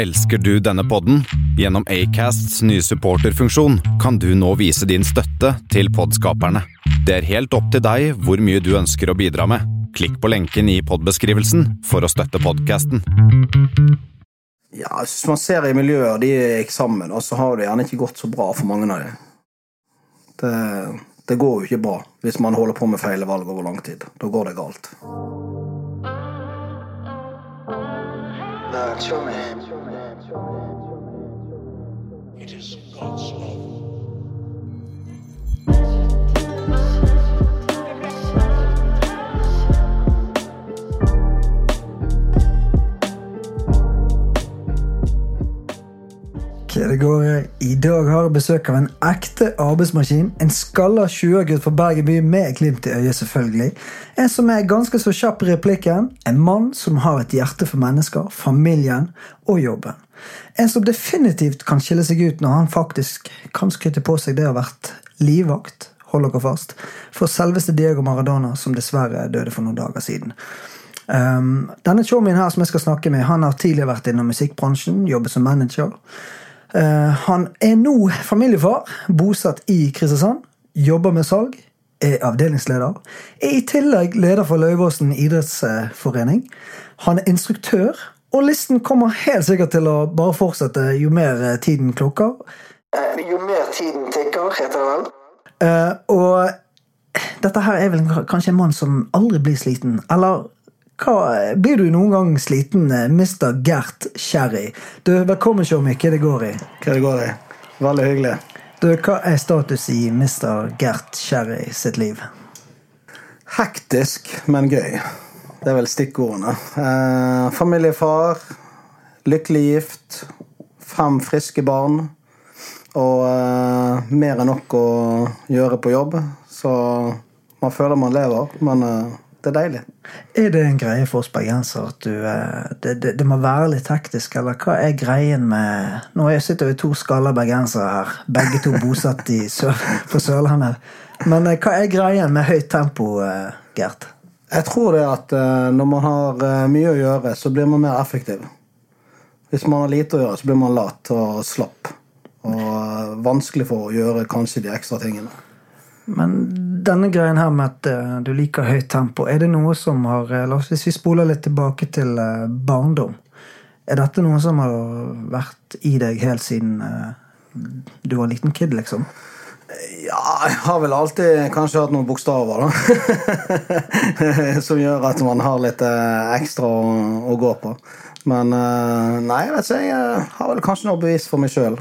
Elsker du denne podden? Gjennom Acasts nye supporterfunksjon kan du nå vise din støtte til podskaperne. Det er helt opp til deg hvor mye du ønsker å bidra med. Klikk på lenken i podbeskrivelsen for å støtte podkasten. Ja, Hvis man ser i miljøer de gikk sammen, og så har det gjerne ikke gått så bra for mange av dem. Det, det går jo ikke bra hvis man holder på med feil valg over lang tid. Da går det galt. Man. It is God's love. Det går I dag har jeg besøk av en ekte arbeidsmaskin. En skalla 20-årgutt fra Bergen by med glimt i øyet, selvfølgelig. En som er ganske så kjapp i replikken. En mann som har et hjerte for mennesker, familien og jobben. En som definitivt kan skille seg ut når han faktisk kan skryte på seg det å ha vært livvakt, hold dere fast, for selveste Diego Maradona, som dessverre døde for noen dager siden. Um, denne showmien her som jeg skal snakke med, han har tidligere vært innom musikkbransjen, jobbet som manager. Uh, han er nå familiefar, bosatt i Kristiansand, jobber med salg, er avdelingsleder. Er i tillegg leder for Løyvåsen idrettsforening. Han er instruktør, og listen kommer helt sikkert til å bare fortsette jo mer eh, tiden klokker. Eh, jo mer tiden tikker, heter det vel. Og dette her er vel kanskje en mann som aldri blir sliten. Eller hva, blir du noen gang sliten, eh, Mr. Gert Sherry? Du, Velkommen, Tjommi. Hva det går i? Hva det går i? Veldig hyggelig. Du, Hva er status i Mr. Gert Sherry sitt liv? Hektisk, men gøy. Det er vel stikkordene. Eh, familiefar, lykkelig gift, fem friske barn. Og eh, mer enn nok å gjøre på jobb. Så man føler man lever, men eh, det er deilig. Er det en greie for oss bergensere at du, eh, det, det, det må være litt hektisk, eller hva er greien med Nå sitter vi to skalla bergensere her, begge to bosatt i sør, på Sørlandet. Men eh, hva er greien med høyt tempo, eh, Gert? Jeg tror det at når man har mye å gjøre, så blir man mer effektiv. Hvis man har lite å gjøre, så blir man lat og slapp. Og vanskelig for å gjøre kanskje de ekstra tingene. Men denne greien her med at eh, du liker høyt tempo, er det noe som har eh, la oss- Hvis vi spoler litt tilbake til eh, barndom, er dette noe som har vært i deg helt siden du var en liten kid, liksom? Ja, jeg har vel alltid kanskje hatt noen bokstaver, da. Som gjør at man har litt ekstra å, gå på. Men nei, vet ikke. Jeg har vel kanskje noe bevis for meg sjøl.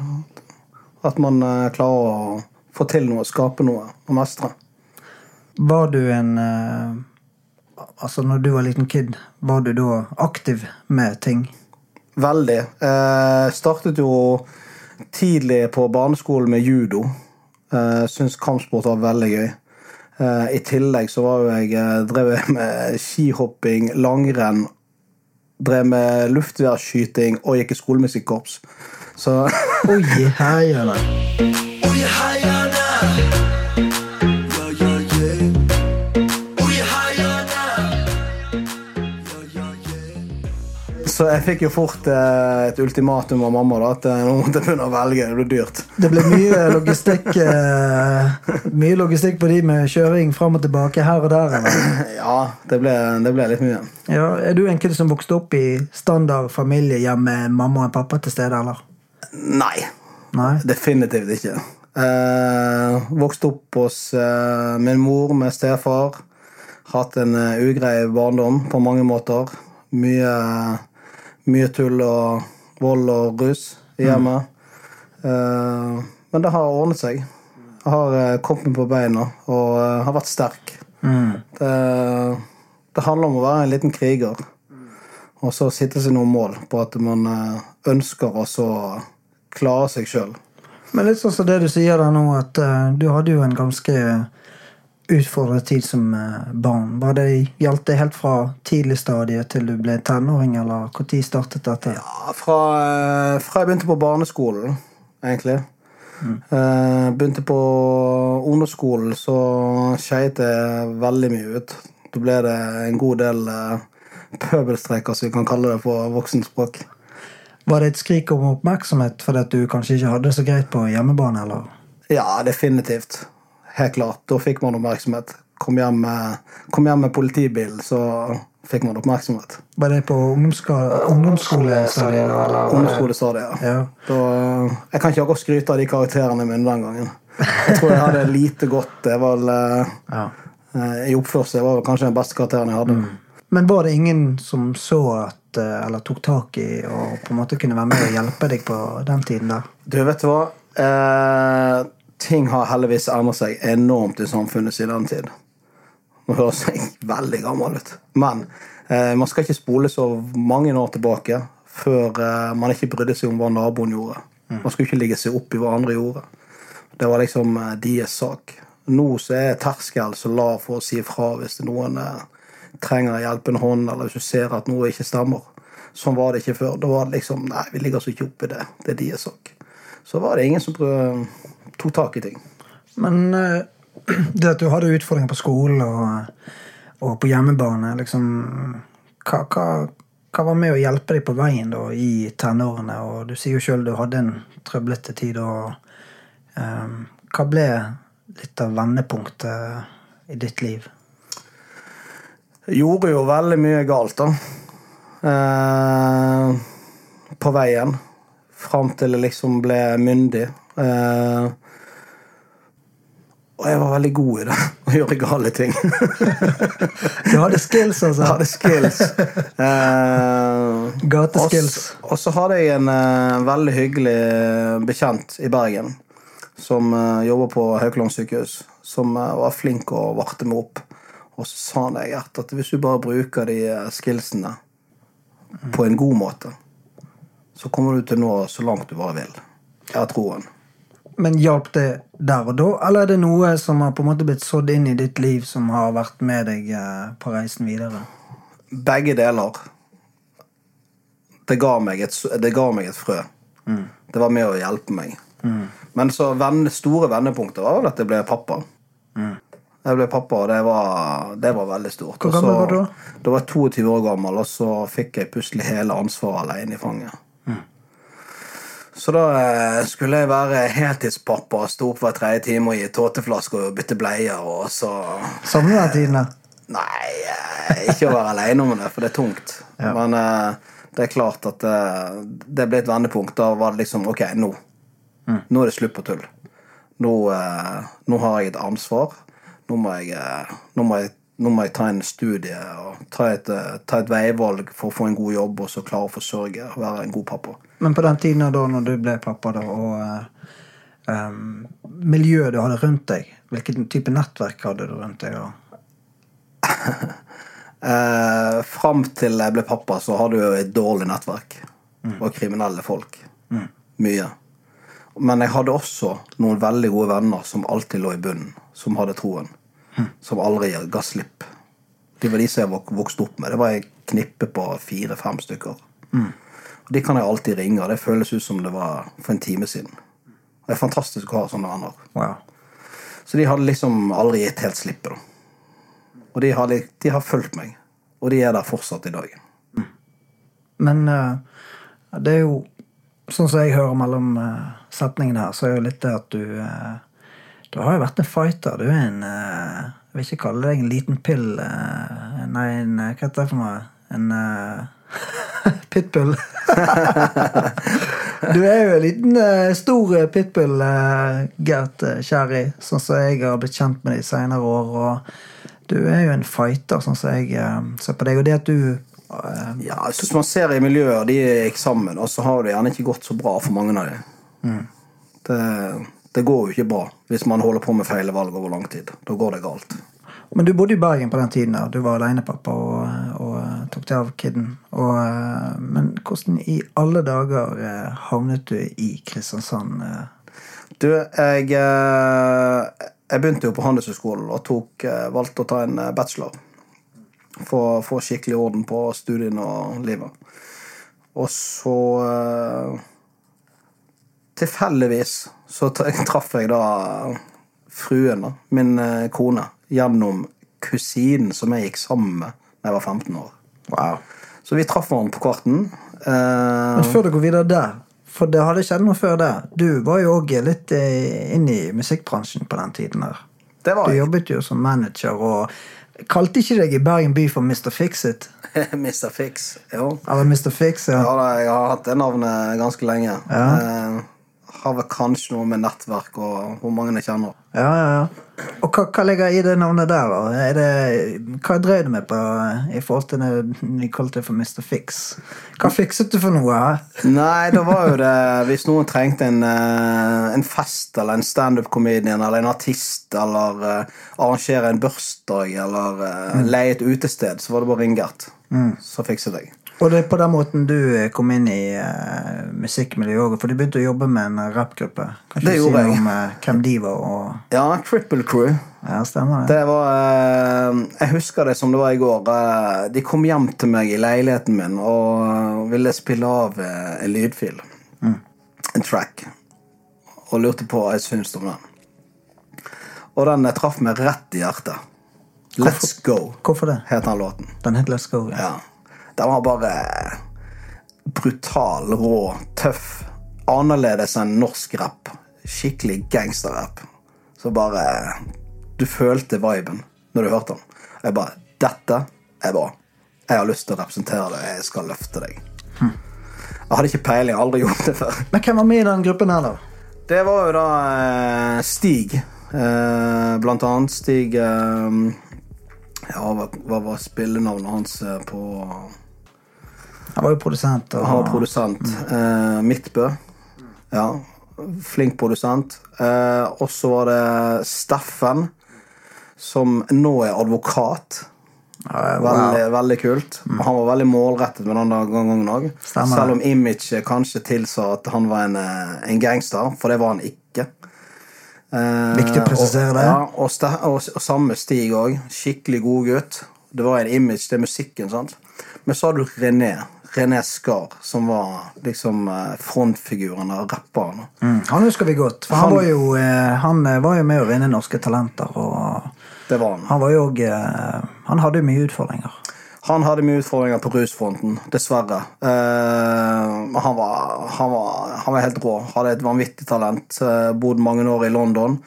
At man klarer å få til noe, skape noe og mestre. Var du en eh, Altså, når du var liten kid, var du da aktiv med ting? Veldig. Eh, startet jo tidlig på barneskolen med judo. Eh, Syns kampsport var veldig gøy. Eh, I tillegg så var jo jeg eh, drev jeg med skihopping, langrenn, drev med luftværskyting og gikk i skolemusikkorps. Så Oi, heia, Oh, Oi, Hayana. Så jeg fikk jo fort eh, et ultimatum av mamma da, at eh, nå måtte jeg begynne å velge. Det ble dyrt. Det ble mye logistikk eh, Mye logistikk på de med kjøring fram og tilbake her og der. Eller? Ja, det ble, det ble litt mye. Ja, er du en kid som vokste opp i standard familiehjem med mamma og pappa til stede, eller? Nei. Nei? Definitivt ikke. Eh, vokste opp hos eh, min mor med stefar. Hatt en eh, ugrei barndom på mange måter. Mye, mye tull og vold og rus i hjemmet. Eh, men det har ordnet seg. Jeg har eh, kommet meg på beina og eh, har vært sterk. Det, det handler om å være en liten kriger. Og så sitte seg noen mål på at man ønsker å så klare seg sjøl. Men litt sånn som det du sier der nå, at du hadde jo en ganske utfordrende tid som eh, barn. Var det, Gjaldt det helt fra tidlig stadie til du ble tenåring, eller når startet dette? Ja, fra, eh, fra jeg begynte på barneskolen, egentlig. Mm. begynte på ungdomsskolen, så skeiet det veldig mye ut. Da ble det en god del eh, pøbelstreker, som vi kan kalle det på voksenspråk. Var det et skrik om oppmerksomhet fordi at du kanskje ikke hadde det så greit på hjemmebane? eller? Ja, definitivt. Helt klart. Da fikk man oppmerksomhet. Kom hjem med, kom hjem med politibil, så fikk man oppmerksomhet. Var det på ungdomsskolestadiet? Ungdomsskolestadiet. Ja. Da, jeg kan ikke akkurat skryte av de karakterene mine den gangen. Jeg tror jeg hadde lite godt. Det var vel, eh, Ja. eh, I oppførsel var vel kanskje den beste karakteren jeg hadde. Men var det ingen som så at, eh, eller tok tak i og på en måte kunne være med og hjelpe deg på den tiden der? Du, vet du hva? Eh, ting har heldigvis endret seg enormt i samfunnet siden den tid. Nå høres jeg veldig gammel ut. Men eh, man skal ikke spole så mange år tilbake før eh, man ikke brydde seg om hva naboen gjorde. Man skulle ikke ligge seg opp i hva andre gjorde. Det var liksom eh, deres sak. Nå så er terskelen så lav for å si ifra hvis noen eh, trenger en hjelpende hånd, eller hvis du ser at noe ikke stemmer. Sånn var det ikke før. Da var det liksom Nei, vi ligger så ikke opp i det. Det er deres sak. Så var det ingen som prøv, tok tak i ting. Men eh, det at du hadde utfordringer på skolen og, og på hjemmebane, liksom hva, hva, hva var med å hjelpe deg på veien da i tenårene? Og du sier jo sjøl du hadde en trøblete tid. og um, Hva ble litt av vendepunktet i ditt liv? Jeg gjorde jo veldig mye galt, da. Eh, på veien. Fram til jeg liksom ble myndig. Eh, og jeg var veldig god i det, å gjøre gale ting. Du hadde skills, altså. Jeg hadde skills. Eh, Gateskills. Og så hadde jeg en eh, veldig hyggelig bekjent i Bergen som uh, jobber på Haukeland sykehus, som eh, var flink å varte meg opp. Og så sa han deg at hvis du bare bruker de eh, skillsene på en god måte, så kommer du til å nå så langt du bare vil. Jeg har troen. Men hjalp det der og da, eller er det noe som har på en måte blitt sådd inn i ditt liv, som har vært med deg eh, på reisen videre? Begge deler. Det ga meg et, det ga meg et frø. Det var med å hjelpe meg. Men så venn, store vendepunkter var vel at jeg ble pappa. Jeg ble pappa, og det var, det var veldig stort. Hvor gammel var du da? Da var jeg 22 år gammel, og så fikk jeg plutselig hele ansvaret alene i fanget. Så da eh, skulle jeg være heltidspappa, stå opp hver tredje time og gi tåteflasker og bytte bleier, og så Savner du den tiden? Nei, eh, ikke å være alene om det, for det er tungt. Ja. Men eh, det er klart at det ble et vendepunkt. Da var det liksom Ok, nå. Nå er det slutt på tull. Nå, nå har jeg et ansvar. Nå må jeg, nå må jeg, nå må jeg ta en studie og ta et, ta et veivalg for å få en god jobb og så klare å forsørge og være en god pappa. Men på den tiden da når du ble pappa, da, og em, miljøet du hadde rundt deg, hvilken type nettverk hadde du rundt deg? da? Eh, fram til jeg ble pappa, så hadde jeg et dårlig nettverk. Og kriminelle folk. Mye. Men jeg hadde også noen veldig gode venner som alltid lå i bunnen. Som hadde troen. Som aldri ga slipp. De var de som jeg vokste opp med. Det var et knippe på fire-fem stykker. Og De kan jeg alltid ringe, og det føles ut som det var for en time siden. Det er fantastisk å ha sånne venner. Wow. Så de hadde liksom aldri gitt helt slippet. Og de har, de har fulgt meg. Og de er der fortsatt i dag. Men uh, det er jo Sånn som jeg hører mellom uh, setningene her, så er jo litt det at du eh, Du har jo vært en fighter. Du er en eh, Jeg vil ikke kalle deg en liten pill. eh, nei, en eh, Hva heter det for noe? En pitbull. du er jo en liten stor pitbull, Gert Kjerri, Sånn som jeg har blitt kjent med deg senere seinere år. Og du er jo en fighter, sånn som jeg ser på deg. Og det at du Ja, jeg synes man ser i miljøer de gikk sammen, og så har det gjerne ikke gått så bra for mange av dem. Det, det går jo ikke bra hvis man holder på med feil valg over lang tid. Da går det galt. Men du bodde i Bergen på den tiden. da. Du var alenepappa og, og eh, tok deg av kiden. Og, eh, men hvordan i alle dager eh, havnet du i Kristiansand? Du, jeg, jeg begynte jo på Handelshøyskolen og tok, valgte å ta en bachelor. For å få skikkelig orden på studiene og livet. Og så Tilfeldigvis så tra- traff jeg da fruen, da, min eh, kone, gjennom kusinen som jeg gikk sammen med da jeg var 15 år. Wow. Så vi traff hverandre på kvarten. Eh, Men før du går videre der, for det hadde skjedd noe før det. Du var jo òg litt eh, inne i musikkbransjen på den tiden der. det var Du jeg. jobbet jo som manager og Kalte ikke deg i Bergen by for Mr. Fix-It? Mr. Fix. Jo. Eller Mr. Fix, ja. Ja, da, jeg har hatt det navnet ganske lenge. Ja. Eh, har vel kanskje noe med nettverk og hvor mange jeg kjenner. Ja, ja, ja. Og hva, hva ligger i det navnet der, da? Det, hva drev du med på eh, i forhold til det de kalte det for Mr. Fix? Hva fikset du for noe? her? Nei, da var jo det Hvis noen trengte en, eh, en fest eller en standup-comedian eller en artist eller uh, arrangere en bursdag eller uh, leie et utested, så var det bare å ringe Gert. Så fikset jeg. Og det er på den måten du eh, kom inn i uh, musikkmiljøet òg, for du begynte å jobbe med en rappgruppe. Kan Det gjorde si jeg. om uh, hvem de var og Ja, Triple Crew. Ja, stemmer det? Det var uh, Jeg husker det som det var i går. Eh, De kom hjem til meg i leiligheten min og ville spille av eh, en lydfil. En track. Og lurte på hva jeg syntes om den. Og den eh, traff meg rett i hjertet. Let's Go Hvorfor det? het den låten. Den het Let's Go. Ja. Ja. Den var bare brutal, rå, tøff. Annerledes enn norsk rapp. Skikkelig gangsterrapp. Så bare Du følte viben når du hørte den. Jeg bare Dette er bra. Jeg har lyst til å representere deg. Jeg skal løfte deg. Jeg hadde ikke peiling. Jeg har aldri gjort det før. Men hvem var med i den gruppen her, da? Det var jo da eh, Stig. Eh, blant annet Stig eh, Ja, hva, var spillenavnet hans på Han var jo produsent. Og, Han var produsent. Eh, Midtbø. Ja. Flink produsent. Uh, og så var det Steffen, som nå er advokat. Ja, wow. Veldig, veldig kult. Mm. Han var veldig målrettet med den gangen òg. Selv om image kanskje tilsa at han var en, eh, en gangster, for det var han ikke. Viktig å presisere det. Ja, og, og, og samme Stig òg. Skikkelig god gutt. Det var en image, det er musikken, sant. Men så har du René. René Skar, som var liksom eh, frontfiguren av rapperen. Mm, han husker vi godt. For han, Han- var jo, eh, han eh, var jo med å vinne Norske Talenter. Og Det var han. han var jo Han hadde jo mye utfordringer. Han hadde mye utfordringer på rusfronten, dessverre. Men han, var, han, var, han var helt rå. Hadde et vanvittig talent. Uh, Bodd mange år i London.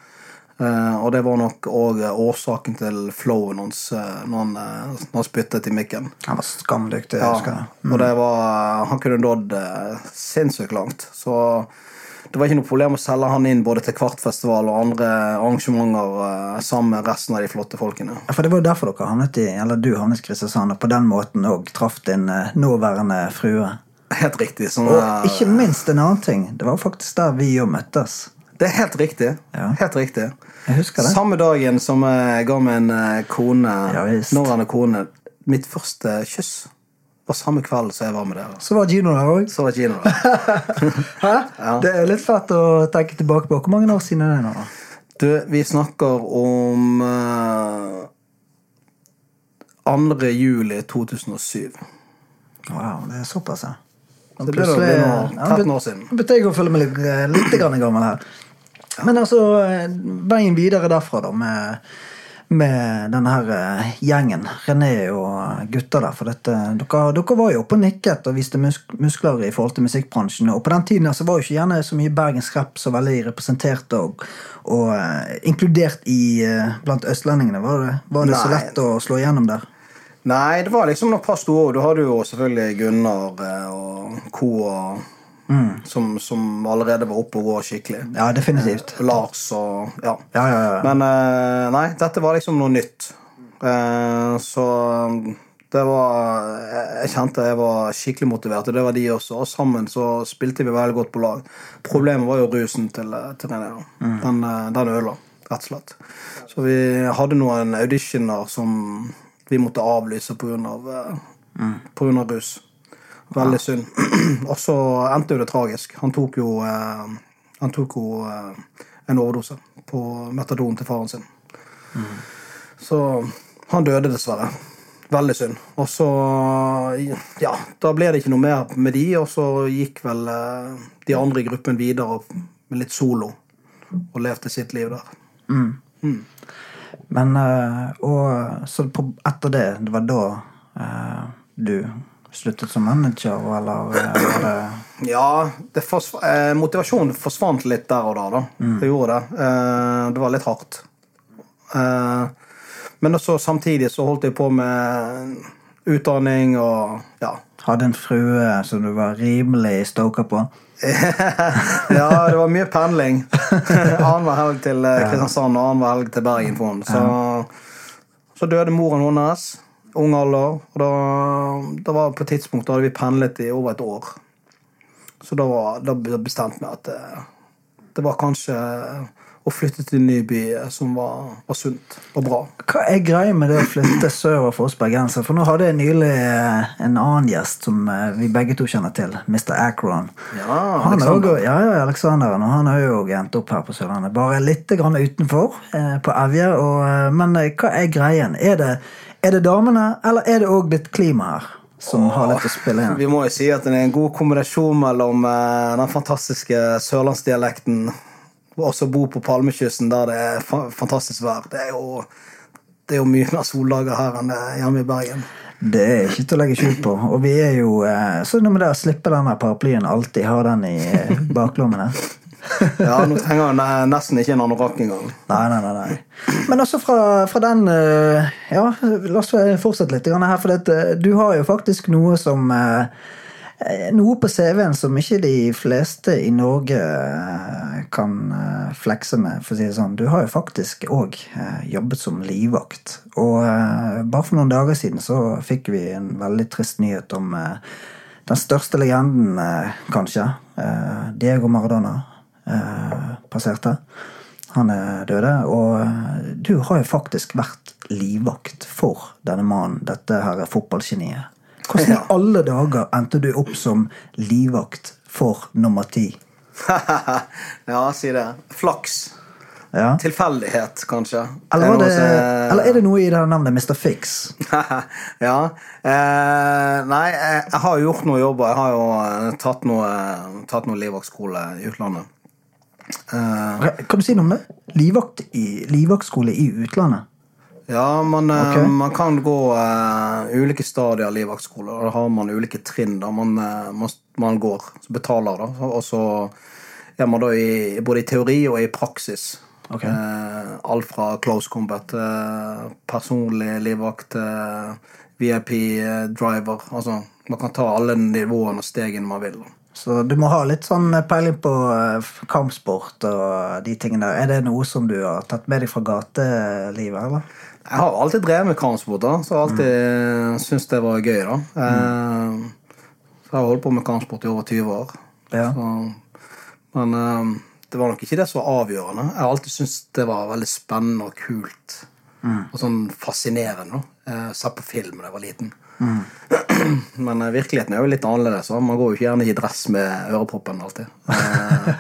Eh, og det var nok òg årsaken til flowen hans eh, når, han, eh, når han spyttet i mikken. Han var skamdyktig. Ja, husker og det var, han kunne nådd eh, sinnssykt langt. Så det var ikke noe problem å selge han inn både til Kvartfestival og andre arrangementer eh, sammen med resten av de flotte folkene. Ja, For det var jo derfor dere havnet i Eller du havnet i Kristiansand, og på den måten òg traff din eh, nåværende frue. Helt riktig. Sånn, Og eh, ikke minst en annen ting. Det var faktisk der vi jo møttes. Det er helt riktig. Ja. Helt riktig. Jeg husker det. Samme dagen som jeg ga min eh, kone, Ja, nåværende kone, mitt første kyss var samme kveld som jeg var med dere. Så var Gino der òg. Så var Gino der. Hæ? Det er litt fett å tenke tilbake på. Hvor mange år siden er det nå? Du, vi snakker om uh, 2. juli 2007. Wow, det er såpass, ja. Plutselig- ja, 13 år siden. Betyr jeg å føle meg litt, eh, litt gammel her. Men altså, veien videre derfra, da, med, med denne her eh, gjengen, René og gutta der, for dette, dere, dere var jo oppe og nikket og viste musk muskler i forhold til musikkbransjen, og på den tiden altså, var jo ikke gjerne så mye Bergens Rapp så veldig representert og, og eh, inkludert i eh, blant østlendingene. Var det, var det så lett å slå igjennom der? Nei, det var liksom noen par store. Du hadde jo selvfølgelig Gunnar og co. og- Som, som allerede var oppe og rå skikkelig. Ja, definitivt. Lars og ja. Ja, ja, ja. Men eh, nei, dette var liksom noe nytt. Eh, så det var jeg, jeg kjente jeg var skikkelig motivert, og det var de også. Og sammen så spilte vi veldig godt på lag. Problemet var jo rusen til, til René. da. Den, eh, den ødela, rett og slett. Så vi hadde noen auditioner som vi måtte avlyse pga. Uh, på grunn av rus. Veldig synd. og så endte jo det tragisk. Han tok jo, eh, han tok jo eh, en overdose på metadon til faren sin. Så han døde dessverre. Veldig synd. Og så Ja, da ble det ikke noe mer med de, og så gikk vel eh, de andre i gruppen videre med litt solo. Og levde sitt liv der. Men eh, og, Så på, etter det, det var da eh, du Sluttet som manager, eller var det Ja, det forsv eh, motivasjonen forsvant litt der og da. da. Det gjorde det. Eh, det var litt hardt. Eh, men også samtidig så holdt jeg på med utdanning og ja. Hadde en frue som du var rimelig stoka på? ja, det var mye pendling. Annenhver helg til eh, Kristiansand og annenhver helg til Bergen. for henne. Så, så døde moren hennes, ung alder. Og da, da var på et tidspunkt da hadde vi pendlet i over et år. Så da, var- da bestemte vi at det, det var kanskje å flytte til en ny by som var, var sunt og bra. Hva er greia med det å flytte sørover for oss bergensere? For nå hadde jeg nylig eh, en annen gjest som eh, vi begge to kjenner til. Mr. Akron. Ja, Han er ja, ja, Aleksanderen, og han har jo endt opp her på Sørlandet. Bare litt grann utenfor, eh, på Evje. Eh, men eh, hva er greien? Er det, er det damene, eller er det òg litt klima her? Som har litt å spille inn? Vi må jo si at det er en god kombinasjon mellom eh, den fantastiske sørlandsdialekten og også bo på Palmekysten, der det er fa fantastisk vær. Det er jo, det er jo mye mer soldager her enn det er hjemme i Bergen. Det er ikke til å legge skjul på. Og vi er jo eh, Så noe med det å slippe denne paraplyen, alltid ha den i eh, baklommene. Ja, Nå trenger jeg nesten ikke en anorakk engang. Nei, nei, nei. nei. Men også fra, fra den eh, Ja, la oss fortsette litt her. For dette, du har jo faktisk noe som eh, Noe på CV-en som ikke de fleste i Norge eh, kan eh, flekse med, for å si det sånn. Du har jo faktisk òg jobbet som livvakt. Og eh, bare for noen dager siden så fikk vi en veldig trist nyhet om eh, den største legenden, eh, kanskje. eh, Diego Maradona eh, passerte. Han er døde, og eh, du har jo faktisk vært livvakt for denne mannen, dette her fotballgeniet. Hvordan i alle dager endte du opp som livvakt for nummer ti? ja, si det. Flaks. Ja. Tilfeldighet, kanskje. Eller, var det, som- eller er det noe i det navnet Mr. Fix? ja. Eh, nei, jeg, jeg har jo gjort noe jobber. Jeg har jo eh, tatt noe, tatt noe livvaktskole i utlandet. Eh, Kan du si noe om det? Livvakt i, livvaktskole i utlandet? ja, man, okay. Ok. man kan gå uh, ulike stadier av livvaktskole. Da har man ulike trinn da man, eh, man, man går, så betaler. da Og så er man da i, både i teori og i praksis. Okay. Uh, alt fra close combat uh, personlig livvakt til VIP-driver. Altså, man kan ta alle nivåene og stegene man vil. da. Så du må ha litt sånn peiling på eh, kampsport og de tingene der. Er det noe som du har tatt med deg fra gatelivet, eller? Jeg har alltid drevet med kampsport, da, så jeg har alltid syntes det var gøy. da. Mm. så jeg har holdt på med kampsport i over 20 år. Ja. Så, men eh, det var nok ikke det som var avgjørende. Jeg har alltid syntes det var veldig spennende og kult. Og sånn fascinerende. Jeg Eh, Sett på film da jeg var liten. Men eh, virkeligheten er jo litt annerledes. Så Man går jo ikke gjerne i dress med øreproppen alltid.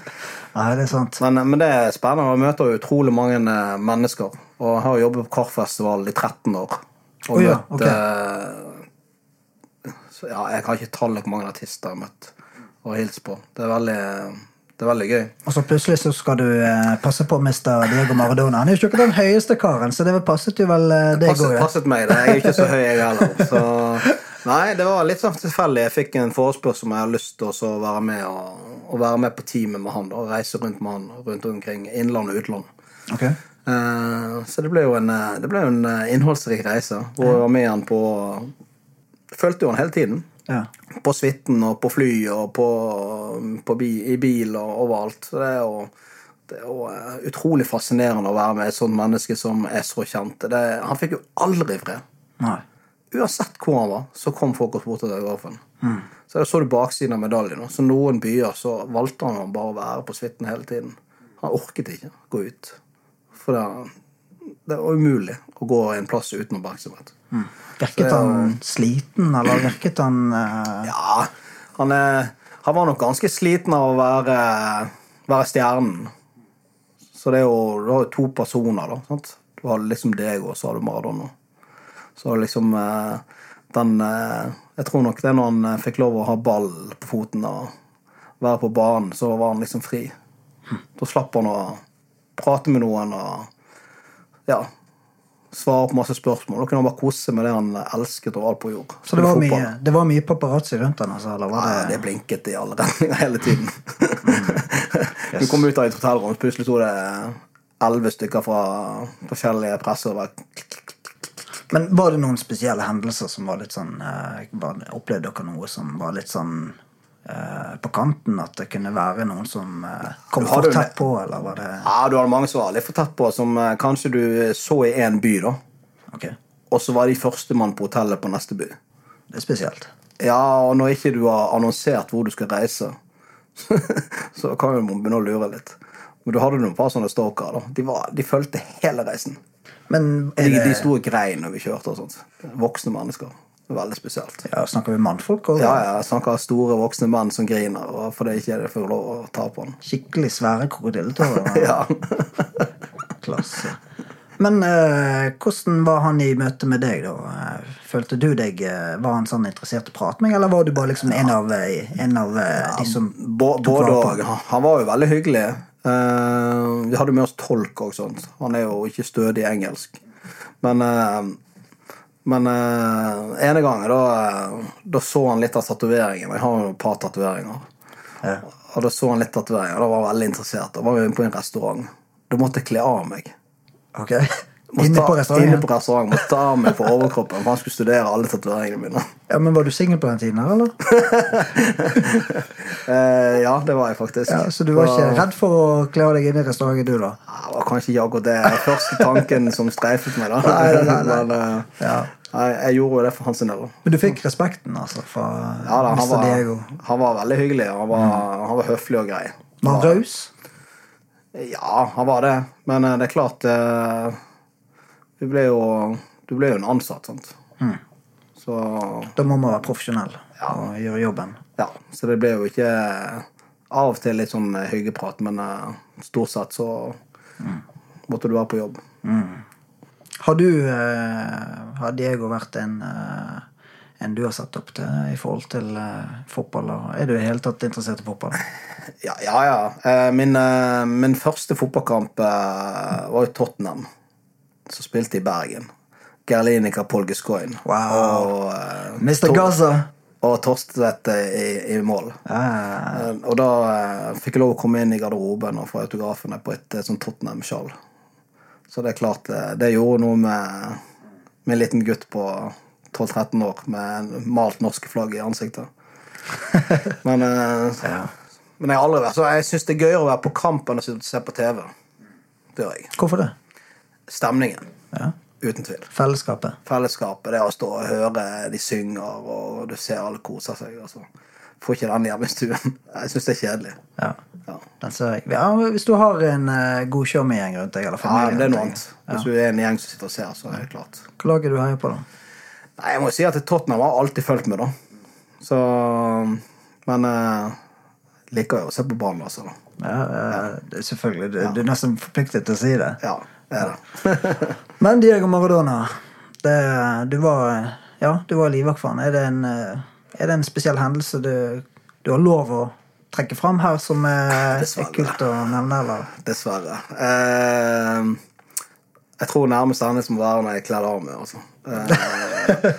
Eh, Nei, det er sant. men, men det er spennende. Man møter utrolig mange eh, mennesker. Og jeg har jobbet på Karfestival i 13 år. Og Å ja, møtt eh, så, Ja, jeg har ikke tallet hvor mange artister jeg har møtt og hilst på. Det er veldig, det er veldig gøy. Og så plutselig så skal du eh, passe på Mr. Diego Maradona. Han er jo ikke den høyeste karen, så det passet jo vel eh, deg Passet, òg. passet meg, det. Jeg er ikke så høy, jeg heller. Så, nei, det var litt sånn tilfeldig. Jeg fikk en forespørsel om jeg hadde lyst til å være med og, og være med på teamet med han. Da, og reise rundt med han rundt omkring innland og utland. Ok. Eh, Så det ble jo en, eh, det ble en innholdsrik reise. Hvor jeg var med han på Fulgte jo han hele tiden. Ja. På suiten og på fly og på, på bi, i bil og overalt. Så det er jo, det er jo eh, utrolig fascinerende å være med et sånt menneske som er så kjent. Det, han fikk jo aldri fred. Nei. Uansett hvor han var, så kom folk og spurte etter autografen. Så jeg så du baksiden av medaljen. Så noen byer så valgte han bare å være på suiten hele tiden. Han orket ikke gå ut. For det, det var umulig å gå en plass uten oppmerksomhet. Virket Så- han sliten, eller virket han uh... Ja, han, han var nok ganske sliten av å være, være stjernen. Så det er jo, du har jo to personer, da. Sant? Du har liksom deg, og så har du Maradona. Så liksom eh, den eh, Jeg tror nok det er når han fikk lov å ha ball på foten og være på banen, så var han liksom fri. Da slapp han å prate med noen og Ja. Svare på masse spørsmål. Da kunne han bare kose med det han elsket overalt på jord. Så det var, mye, det var mye paparazzi rundt han, altså? Eller var Ja, det, det blinket i alle retninger hele tiden. Du kom ut av et hotellrom, plutselig sto det elleve stykker fra forskjellige presser. Men var det noen spesielle hendelser som var litt sånn eh, Opplevde dere noe som var litt sånn på kanten? At det kunne være noen som eh, kom for tett på, eller var det Ja, du hadde mange som var litt for tett på, som eh, kanskje du så i én by, da. Ok, Og så var de førstemann på hotellet på neste by. det er spesielt. Ja, og når ikke du har annonsert hvor du skal reise, så kan jo man begynne å lure litt. Men du hadde noen par sånne stalkere. da. De, var, de fulgte hele reisen. Men er De, det, de sto og grein når vi kjørte. og sånt. Voksne mennesker. Veldig spesielt. ja, snakker vi mannfolk? Også? Ja, ja, jeg snakker store voksne menn som griner og fordi ikke det får lov å ta på den. Skikkelig svære krokodilletårer? Ja. Klasse. Men eh, hvordan var han i møte med deg, da? Eh, Følte du deg eh, Var han sånn interessert i å prate med deg, eller var du bare liksom en av, eh, en av ja, de som Både òg. Han var jo veldig hyggelig. Uh, vi hadde med oss tolk og sånt. Han er jo ikke stødig i engelsk. Men eh, men eh, ene gangen da, eh, da så han litt av tatoveringen. Jeg har jo et par tatoveringer. Ja. Og da så han litt tatoveringer. Da var han veldig interessert. Da var vi på en restaurant. Da måtte jeg kle av meg. Ok? Inne på på Inne restauranten? på restauranten. Måtte ta av meg på overkroppen, for han skulle studere alle tatoveringene mine. Ja, men Var du singel på den tiden, her, eller? Eh, ja, det var jeg faktisk. Ja, Så du var ikke redd for å kle deg inn i restauranten, du, da? Det var kanskje ikke akkurat det første tanken som streifet meg. da. Nei, nei, nei. Men, eh, Ja. jeg gjorde jo det for hans del. Men du fikk respekten, altså, fra Ja, da, han, Mr. Diego? var, han var veldig hyggelig. Han var, han var høflig og grei. Var han raus? Ja, han var det. Men eh, det er klart eh, vi ble jo, Du ble jo en ansatt, sant. Mm. Så Da må man være profesjonell og gjøre jobben. ja, så det ble jo ikke Av og til litt sånn hyggeprat, men eh, stort sett så måtte du være på jobb. Har du eh, Har Diego vært en enn du har satt opp til i forhold til uh, fotball? Er du i hele tatt interessert i fotball? Ja, ja. ja. Uh, Min, uh, min første fotballkamp eh, var jo Tottenham, som spilte i Bergen. Gerlinica Paul Gascoigne. Wow. Og, uh, Mr. Tor- Gaza! Og Torstvedt eh, i, i mål. Ah, Uh, Og da uh, fikk jeg lov å komme inn i garderoben og få autografene på et eh, sånn Tottenham-sjal. Så det er klart, eh, det gjorde noe med, med en liten gutt på 12-13 år med en malt norske flagg i ansiktet. Men, eh, ja. men jeg har aldri vært så jeg syns det er gøyere å være på kamp enn å se på TV. Det gjør jeg. Hvorfor det? Stemningen. Ja. Uten tvil. Fellesskapet. Fellesskapet, det å stå og høre de synger, og du ser alle koser seg. Og så får ikke den hjemme i stuen. Jeg syns det er kjedelig. Ja. Ja. Ja, hvis du har en uh, god showmegjeng rundt deg, eller Ja, det er noe annet. Hvis du er en gjeng som sitter og ser, så er det klart. Hva lag er du heier på, da? Nei, Jeg må si at Tottenham har alltid fulgt med, da. Så Men uh, liker jo å se på banen, altså. da. Ja, eh, selvfølgelig. Du, du er nesten forpliktet til å si det. Ja, er. Men Diego Maradona, det, du var Ja, du var livvakt han. Er det en, er det en spesiell hendelse du, du har lov å trekke fram her, som er, er kult å nevne? eller? Dessverre. Eh, jeg tror nærmest hendelse som være når jeg kledde av meg. Altså. Eh,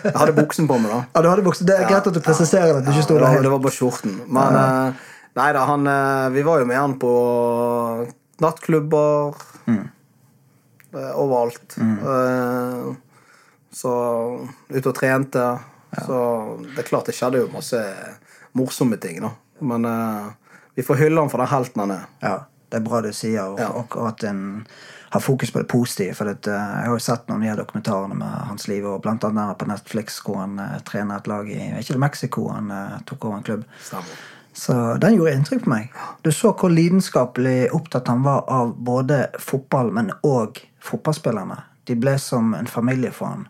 jeg hadde buksen på meg, da. Ja, du hadde buksen. Det er greit at du presiserer at du ikke sto det, der var, det var bare skjorten. Men eh, nei da, han eh, Vi var jo med han på nattklubber. eh, overalt. Mm. så ute og trente. Så det er klart det skjedde jo masse morsomme ting, da. Men eh, vi får hylle han for den helten han er. Ja, det er bra du sier, og, Ja. og, og at en har fokus på det positive. For eh, jeg har jo sett noen av dokumentarene med hans liv, og blant annet på Netflix hvor han uh, trener et lag i ikke det Mexico. Han uh, tok over en klubb. Stemmer. Så den gjorde inntrykk på meg. Du så hvor lidenskapelig opptatt han var av både fotball, men òg fotballspillerne. De ble som en familie for han.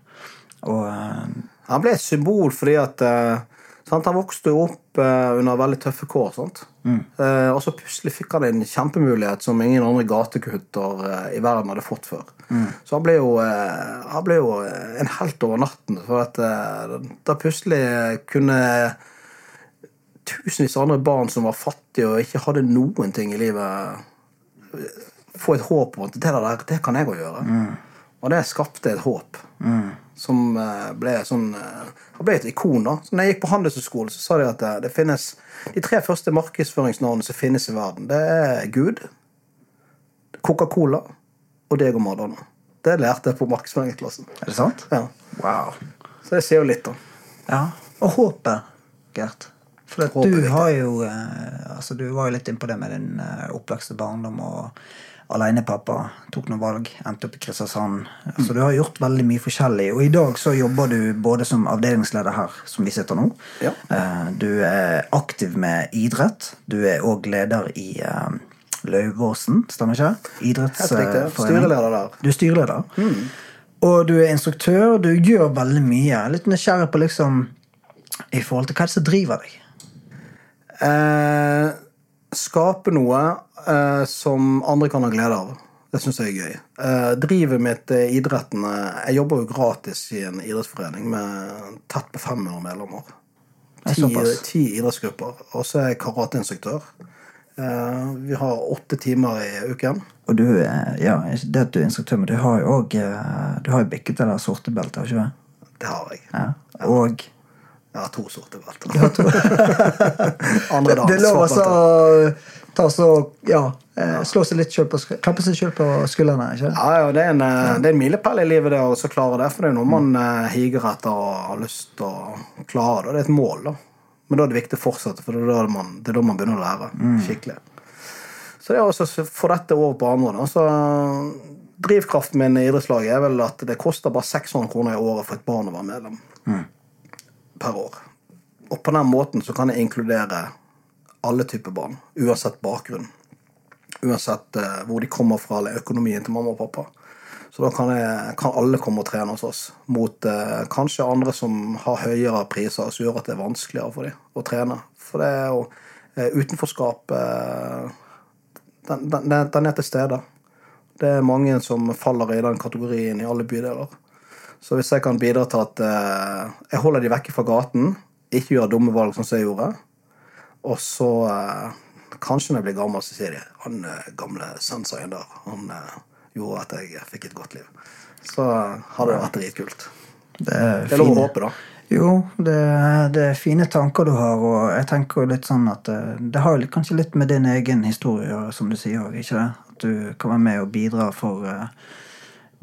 Og uh, Han ble et symbol fordi at uh, sant, Han vokste jo opp uh, under veldig tøffe kår. Eh, og så plutselig fikk han en kjempemulighet som ingen andre gatekutter i verden hadde fått før. Så han ble, jo, han ble jo en helt over natten. For at da plutselig kunne tusenvis av andre barn som var fattige og ikke hadde noen ting i livet, få et håp om at det der, det kan jeg òg gjøre. Og det skapte et håp. Som eh, ble sånn eh, Han ble et ikon. da. Så når jeg gikk på Handelshøyskolen, så sa de at det, det finnes de tre første markedsføringsnavnene som finnes i verden. Det er Gud, Coca-Cola og deg og Madonna. Det lærte jeg på markedsføringsklassen. Er det sant? Ja. Wow. Så det sier jo litt, da. Ja. Og håpet, Gert. For du har jo eh, altså Du var jo litt innpå det med din eh, oppvekste barndom og alenepappa. Tok noen valg, endte opp i Kristiansand. Så du har gjort veldig mye forskjellig. Og i dag så jobber du både som avdelingsleder her, som vi sitter nå. Ja. Eh, Du er aktiv med idrett. Du er òg leder i eh, Lauvåsen, stemmer ikke? Idrettsforening. Styreleder der. Du er styreleder. Og du er instruktør. Du gjør veldig mye. Litt nysgjerrig på liksom i forhold til hva det er som driver deg. Eh, skape noe eh, som andre kan ha glede av. Det syns jeg er gøy. Eh, drivet mitt er idretten eh, Jeg jobber jo gratis i en idrettsforening med tett på 500 medlemmer. Er Ti, ti idrettsgrupper. Og så er jeg karateinstruktør. Eh, vi har åtte timer i uken. Og du er, ja, det at du er instruktør, men du har jo òg Du har jo bikket det der sorte beltet, har ikke du? Det har jeg. Ja. Og Har to sorte belter. Andre dag, det er lov å så ta så Ja, eh, slå seg litt selv på Klappe seg sjøl på skuldrene, ikke Ja, ja, det er en, eh, det er en milepæl i livet det å klare det. For det er noe man eh, higer etter og har lyst til å klare. Det. det er et mål, da. Men da er det viktig å fortsette, for det er da man, er da man begynner å lære skikkelig. Så det er også å få dette over på andre. Da. Så eh, drivkraften min i idrettslaget er vel at det koster bare 600 kroner i året for et barn å være medlem. Per år. Og på den måten så kan jeg inkludere alle typer barn, uansett bakgrunn. Uansett uh, hvor de kommer fra, eller økonomien til mamma og pappa. Så da kan, jeg, kan alle komme og trene hos oss. Mot uh, kanskje andre som har høyere priser, som gjør at det er vanskeligere for dem å trene. For det er jo uh, utenforskap den, den den er til stede. Det er mange som faller i den kategorien i alle bydeler. Så hvis jeg kan bidra til at eh, jeg holder de vekke fra gaten, ikke gjør dumme valg som jeg gjorde, og så eh, Kanskje når jeg blir gammel, så sier de han eh, gamle sensoren der, han eh, gjorde at jeg fikk et godt liv. Så hadde det vært dritkult. Det er, Det er lov å håpe, da. Jo, det, det er fine tanker du har, og jeg tenker jo litt sånn at eh, det har kanskje litt med din egen historie som du sier òg, ikke det? At du kan være med og bidra for eh,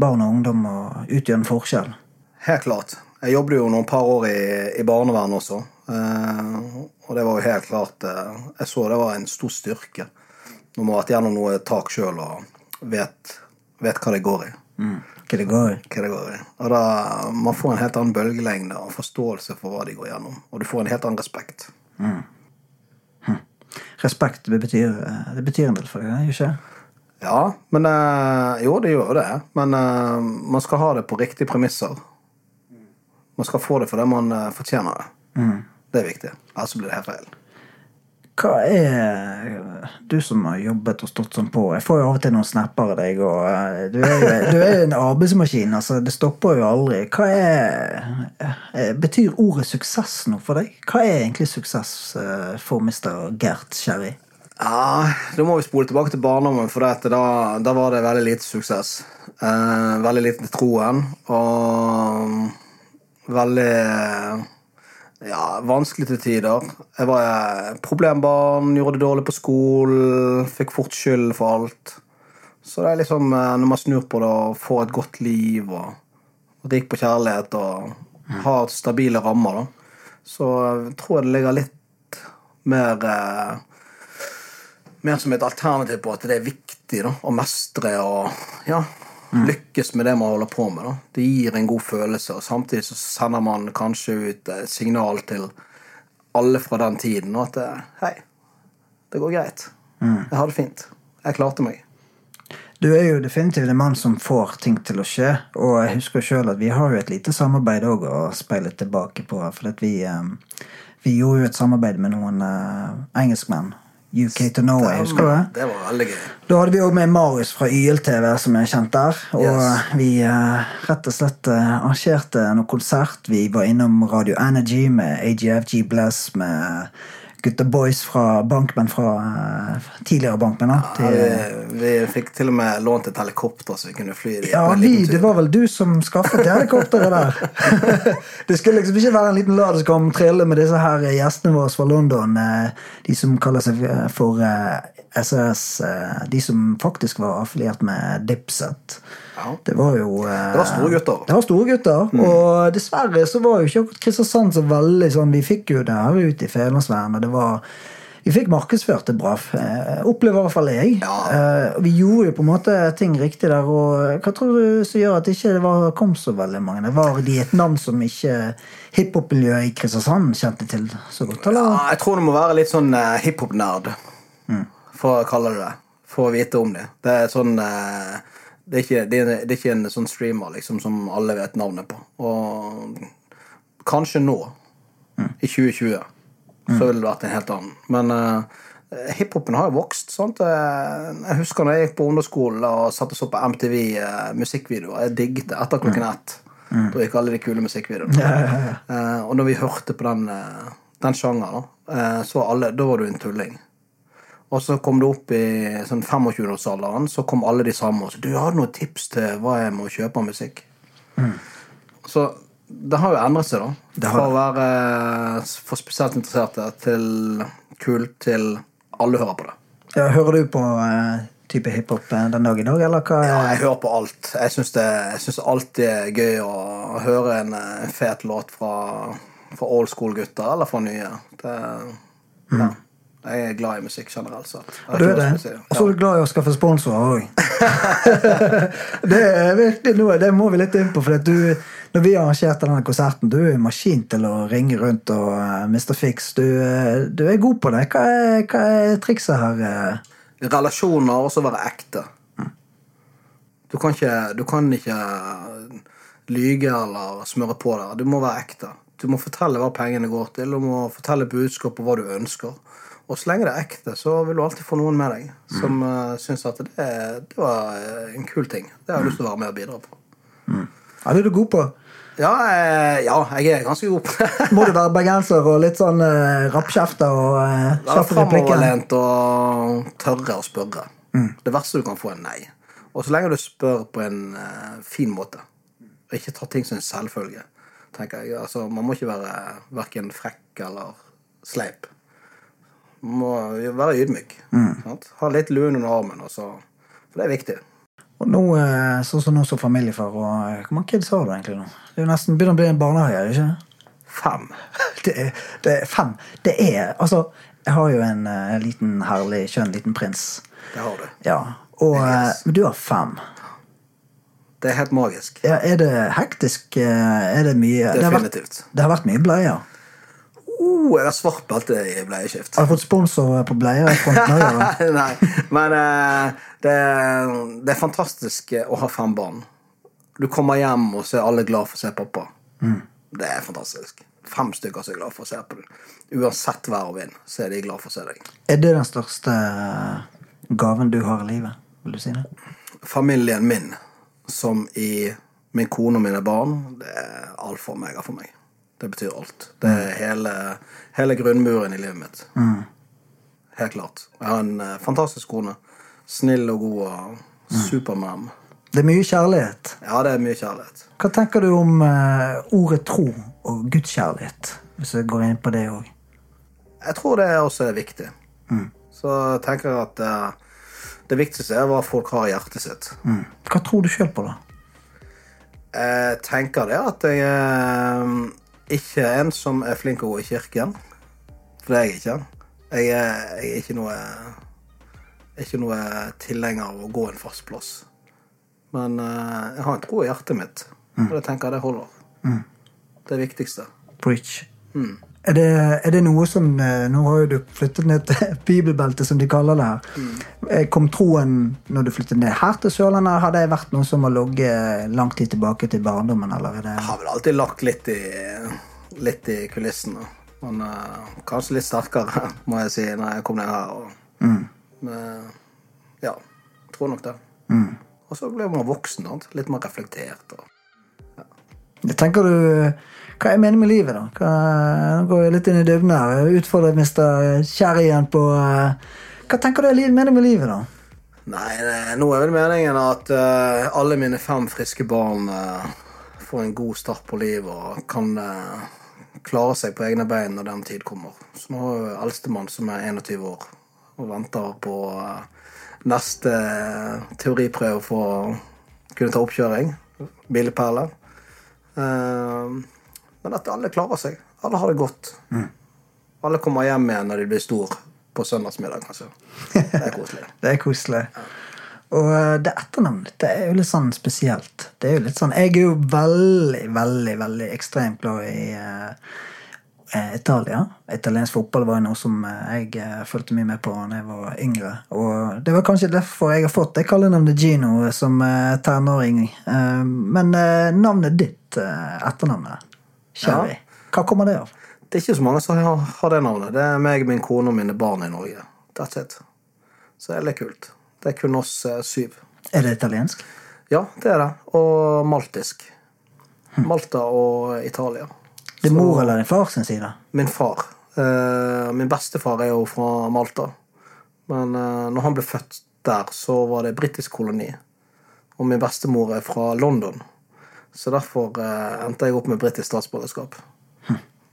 barn og ungdom og utgjør en forskjell. Helt klart. Jeg jobbet jo noen par år i, i barnevern også. Eh, og det var jo helt klart eh, Jeg så det var en stor styrke når man har vært gjennom noe tak sjøl og vet, vet hva det går i. Hva det går i. Hva det går i. Og da, Man får en helt annen bølgelengde og forståelse for hva de går gjennom. Og du får en helt annen respekt. Respekt det betyr, eh, det betyr en del for deg, ikke Ja, men eh, Jo, det gjør det. Men eh, man skal ha det på riktige premisser. Man skal få det fordi man eh, fortjener det. Det er viktig. Ellers blir det helt feil. Hva er Du som har jobbet og stått sånn på Jeg får jo av og til noen snapper av deg, og du er du er jo en arbeidsmaskin. altså Det stopper jo aldri. Hva er Betyr ordet suksess noe for deg? Hva er egentlig suksess for Mr. Gert Sherry? Ja, Da må vi spole tilbake til barndommen, for dette, da, da var det veldig lite suksess. Eh, veldig lite troen. Og veldig ja, vanskelig til tider. Jeg var eh, problembarn, gjorde det dårlig på skolen, fikk fort skyld for alt. Så det er liksom, eh, når man snur på det og får et godt liv og, og rik på kjærlighet og har stabile rammer, da, så jeg tror jeg det ligger litt mer eh, mer som et alternativ på at det er viktig da, å mestre og ja, lykkes med det man holder på med. Da. Det gir en god følelse, og samtidig så sender man kanskje ut et signal til alle fra den tiden at eh, hei, det går greit. Jeg har det fint. Jeg klarte meg. Du er jo definitivt en mann som får ting til å skje. Og jeg husker sjøl at vi har jo et lite samarbeid òg å speile tilbake på. For vi, eh, vi gjorde jo et samarbeid med noen eh, engelskmenn. UK to Norway, husker du det? Det var veldig gøy. Da hadde vi òg med Marius fra YLTV, som er kjent der. Og Yes. vi eh, rett og slett eh, arrangerte noen konsert. Vi var innom Radio Energy med AGFG Bless, med gutta boys fra bankmenn fra eh, tidligere bankmenn. Ja, vi, vi fikk til og med lånt et helikopter så vi kunne fly dit Ja, vi, det var vel du som skaffet det helikopteret der. det skulle liksom ikke være en liten lad som kom trille med disse her gjestene våre fra London. eh, De som kaller seg for SRS. Eh, De som faktisk var affiliert med Dipset. Ja. Det var jo eh, Det var store gutter. Det var store gutter, Og dessverre så var jo ikke Kristiansand så veldig sånn Vi fikk jo det her ute i Fedlandsveien, og det var vi fikk markedsført det bra, eh, opplever i hvert fall jeg. Ja. Eh, vi gjorde jo på en måte ting riktig der. og Hva tror du som gjør at ikke det var, kom så veldig mange? Det Var de et navn som ikke hiphop-miljøet i Kristiansand kjente til så godt? eller? Ja, jeg tror det må være litt sånn uh, hiphop-nerd, for å kalle det det. For å vite om det. Det er sånn eh, det, er ikke, det, er, det er ikke en sånn streamer liksom, som alle vet navnet på. Og kanskje nå, i 2020, så ville det vært en helt annen. Men uh, hiphopen har jo vokst. sant? Eh, Jeg husker når jeg gikk på ungdomsskolen og satte oss opp på MTV uh, musikkvideoer. Jeg digget det etter klokken ett. Da gikk alle de kule musikkvideoene. Eh, og når vi hørte på den, eh, den sjangeren, eh, så var alle, da var du en tulling. Og så kom det opp i sånn 25-årsalderen, så kom alle de samme og sa du har noen tips til hva jeg må kjøpe av musikk. Så det har jo endret seg, da. har Fra å være for spesielt interesserte til kult til alle hører på det. Ja, hører du på uh, type hiphop eh, den dag i dag, eller hva? Ja, jeg hører på alt. Jeg syns alltid er gøy å høre en eh, fet låt fra, fra old school-gutter eller fra nye. Det, ja. Jeg er glad i musikk generelt Så. Du er det? Og så er du glad i å skaffe sponsorer òg. det er virkelig noe, det må vi litt inn på. For du, når vi arrangerte denne konserten, du er maskin til å ringe rundt og uh, Mr. Fix. Du, eh, du er god på det. Hva er, hva er trikset her? eh? relasjoner og så være ekte. Du kan ikke, du kan ikke lyge eller smøre på der. Du må være ekte. Du må fortelle hva pengene går til, du må fortelle budskap og hva du ønsker. Og så lenge det er ekte, så vil du alltid få noen med deg som uh, syns at det, det var eh, en kul ting. Det har jeg lyst til å være med og bidra på. Det er du god på. Ja, eh, ja jeg er ganske god på det. Må du være bergenser og litt sånn eh, rappkjefter og eh, kjappe replikker? framoverlent og tørre å spørre. Det verste du kan få, er nei. Og så lenge du spør på en eh, fin måte, og ikke tar ting som en selvfølge, tenker jeg. Altså, man må ikke være verken frekk eller sleip. Må være ydmyk. Sant? Ha litt luen under armen, Også. for det er viktig. Og nå, eh, sånn som nå som familiefar, og eh, hvor mange kids har du egentlig nå? Det er jo nesten begynner å bli en barnehage, er det ikke? Fem. Det er, det er fem. Det er Altså, jeg har jo en eh, liten herlig, skjønn liten prins. Det har du. Ja. Og Yes. Men du har fem. Det er helt magisk. Ja, er det hektisk? Er det mye det har, vært, Definitivt. det har vært mye bleier. Oh, jeg har svart belte i bleieskift. Har du fått sponsor på bleiefronten òg. Nei, men eh, det, det er fantastisk å ha fem barn. Du kommer hjem, og så er alle glad for å se pappa. Det er fantastisk. Fem stykker som er glad for å se på deg. Uansett vær og vind, så er de glad for å se deg. Er det den største gaven du har i livet? Vil du si det? Familien min, som i min kone og mine barn, det er alfa og mega for meg. Det betyr alt. Det er hele, hele grunnmuren i livet mitt. Helt klart. Jeg har en eh, fantastisk kone. Snill og god og supermam. Det er mye kjærlighet. Ja, det er mye kjærlighet. Hva tenker du om eh, ordet tro og gudskjærlighet? Hvis jeg går inn på det òg. Jeg tror det også er viktig. Så jeg tenker at eh, det viktigste er hva folk har i hjertet sitt. Mm. Hva tror du sjøl på, da? Jeg tenker det at jeg ikke en som er flink til å gå i kirken. For det er jeg ikke. Jeg er, jeg er ikke noe ikke noe tilhenger av å gå en fast plass. Men uh, jeg har en tro i hjertet mitt, og det tenker jeg det holder. Er det viktigste. Preach. Er, det, er det noe som eh, Nå har jo du flyttet ned til bibelbeltet, som de kaller det her. Mm. Kom troen når du flyttet ned her til Sørlandet? Har det vært noe som har ligget lang tid tilbake til barndommen? Eller er det Jeg har vel alltid lagt litt i, litt i kulissene. Men uh, kanskje litt sterkere, må jeg si, når jeg kom ned her. Og, Men, ja, tror nok det. Og så blir man voksen. Litt mer reflektert. Og, Jeg tenker du Hva er meningen med livet, da? Hva, nå går jeg litt inn i dybden her. Jeg Utfordrer mister Kjerry igjen på eh, Hva tenker du er meningen med livet, da? Nei, det, nå er vel meningen at uh, alle mine fem friske barn uh, får en god start på livet og kan uh, klare seg på egne bein når den tid kommer. Så nå har jo eldstemann som er 21 år og venter på eh, neste eh, teoriprøve for å kunne ta oppkjøring. Bilperle. Eh, men at alle klarer seg. Alle har det godt. Alle kommer hjem igjen når de blir stor på søndagsmiddag, Altså. Det er koselig. Det er koselig. Og eh, det etternavnet det er jo litt sånn spesielt. Det er jo litt sånn, Jeg er jo veldig, veldig veldig ekstremt glad i eh, eh, Italia. Italiensk fotball var jo noe som eh, jeg eh, fulgte mye med på da jeg var yngre. Og det var kanskje derfor jeg har fått det kallenavnet Gino som eh, tenåring. Eh, men navnet ditt, etternavnet, Sherry, hva kommer det av? Det er ikke så mange som har, har det navnet. Det er meg, min kone og mine barn i Norge. That's it. Så det er litt kult. Det er kun oss eh, syv. Er det italiensk? Ja, det er det. Og maltisk. Malta og Italia. Det er mor eller din far sin side? Min far. Eh, min bestefar er jo fra Malta. Men eh, når han ble født der, så var det britisk koloni. Og min bestemor er fra London. Så derfor eh, endte jeg opp med britisk statsborgerskap.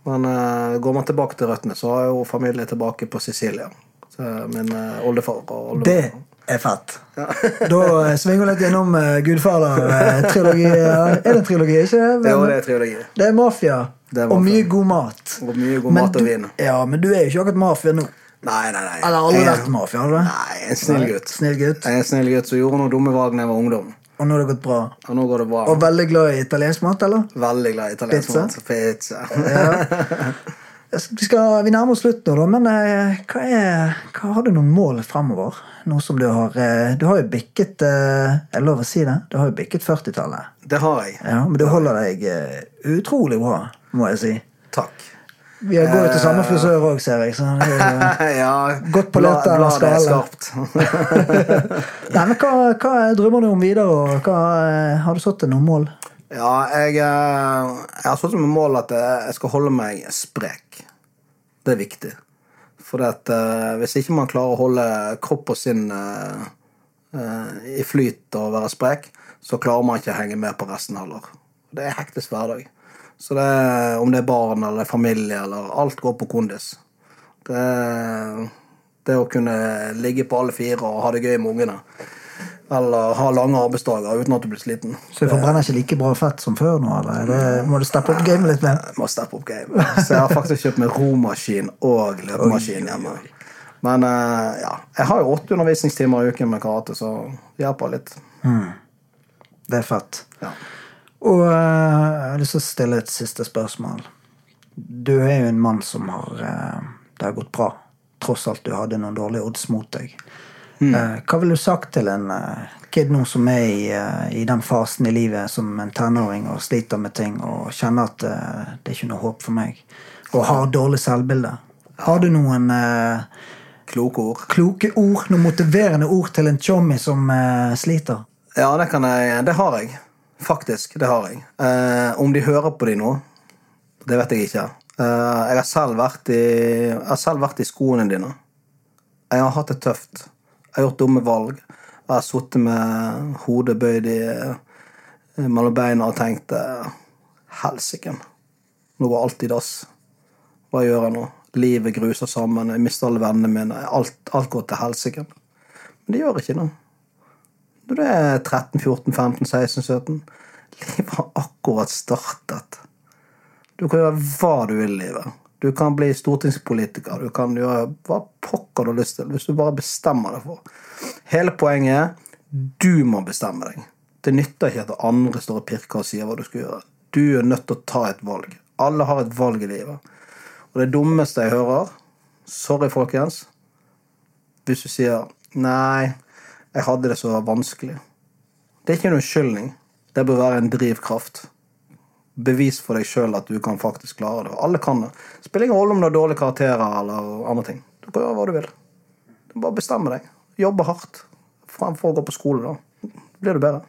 Men eh, går man tilbake til røttene, så har jeg jo familie tilbake på Sicilia. Så min eh, oldefar og oldefar. Det er fett. da eh, svinger vi litt gjennom uh, Gudfader-trilogi. er det en trilogi, ikke det? Jo, det er trilogi. Det er mafia. Og mye god mat. Og mye god mat og du, vin. Ja, Men du er jo ikke akkurat mafia nå. Nei, nei, nei. Eller aldri vært mafia? du? Nei, en snill gutt. Snill gutt. Jeg er en snill gutt som gjorde noen dumme valg da jeg var ungdom. Og nå har det gått bra. Og nå går det bra. Og veldig glad i italiensk mat, eller? Veldig glad i italiensk Pizza? mat. Pizza. Vi, skal, vi nærmer oss slutten nå, men eh, hva, er, hva har du noen mål fremover? Noe som du har eh, Du har jo bikket eh, Er det lov å si det? Du har jo bikket 40-tallet. Det har jeg. Ja, men du holder deg utrolig bra, må jeg si. Takk. Vi har går jo til samme frisør òg, ser jeg. Så det er, ja, Godt på lett eller er skarpt. Nei, men hva, hva drømmer du om videre, og hva, eh, har du satt deg noen mål? ja, jeg, eh, jeg har satt meg mål at jeg skal holde meg sprek. Det er viktig. For at, eh, hvis ikke man klarer å holde kropp og sinn eh, eh, i flyt og være sprek, så klarer man ikke å henge med på resten heller. Det er hektisk hverdag. Så det, om det er barn eller familie eller alt går på kondis. Det, det å kunne ligge på alle fire og ha det gøy med ungene. Eller ha lange arbeidsdager uten at du blir sliten. Så du forbrenner ikke like bra fett som før nå, eller er det, må du steppe opp gamet litt mer? Må steppe opp game. Så jeg har faktisk kjøpt meg romaskin og løpemaskin hjemme. Men eh, ja, jeg har jo åtte undervisningstimer i uken med karate, så det hjelper litt. Det er fett. Ja. Og eh, jeg har lyst til å stille et siste spørsmål. Du er jo en mann som har eh, Det har gått bra. Tross alt du hadde noen dårlige odds mot deg. Eh, hva ville du sagt til en kid nå som er i, i den fasen i livet som en tenåring og sliter med ting og kjenner at det er ikke noe håp for meg, og har dårlig selvbilde? Har du noen Kloke ord. kloke ord, noen motiverende ord til en chommy som sliter? Ja, det kan jeg Det har jeg. Faktisk. Det har jeg. Eh, om de hører på de nå, det vet jeg ikke. Eh, jeg, har selv vært i, jeg har selv vært i skoene dine. Jeg har hatt det tøft. Jeg har gjort dumme valg. Jeg har sittet med hodet bøyd i, eh, mellom beina og tenkt eh, Helsike. Nå går alt i dass. Hva gjør jeg nå? Livet gruser sammen. Jeg mister alle vennene mine. Alt, alt går til helsike. Men det gjør ikke noe. Når du er 13, 14, 15, 16, 17 Livet har akkurat startet. Du kan gjøre hva du vil i livet. Du kan bli stortingspolitiker. Du kan gjøre hva pokker du har lyst til, hvis du bare bestemmer deg for. Hele poenget er du må bestemme deg. Det nytter ikke at andre står og pirker og sier hva du skal gjøre. Du er nødt til å ta et valg. Alle har et valg i livet. Og det dummeste jeg hører Sorry, folkens. Hvis du sier 'nei, jeg hadde det så vanskelig'. Det er ikke en unnskyldning. Det bør være en drivkraft. Bevis for deg sjøl at du kan faktisk klare det. Alle kan det. Spiller ingen rolle om du har dårlige karakterer eller andre ting. Du kan gjøre hva du vil. Du bare bestemme deg. Jobbe hardt fremfor å gå på skole. da. Blir du bedre.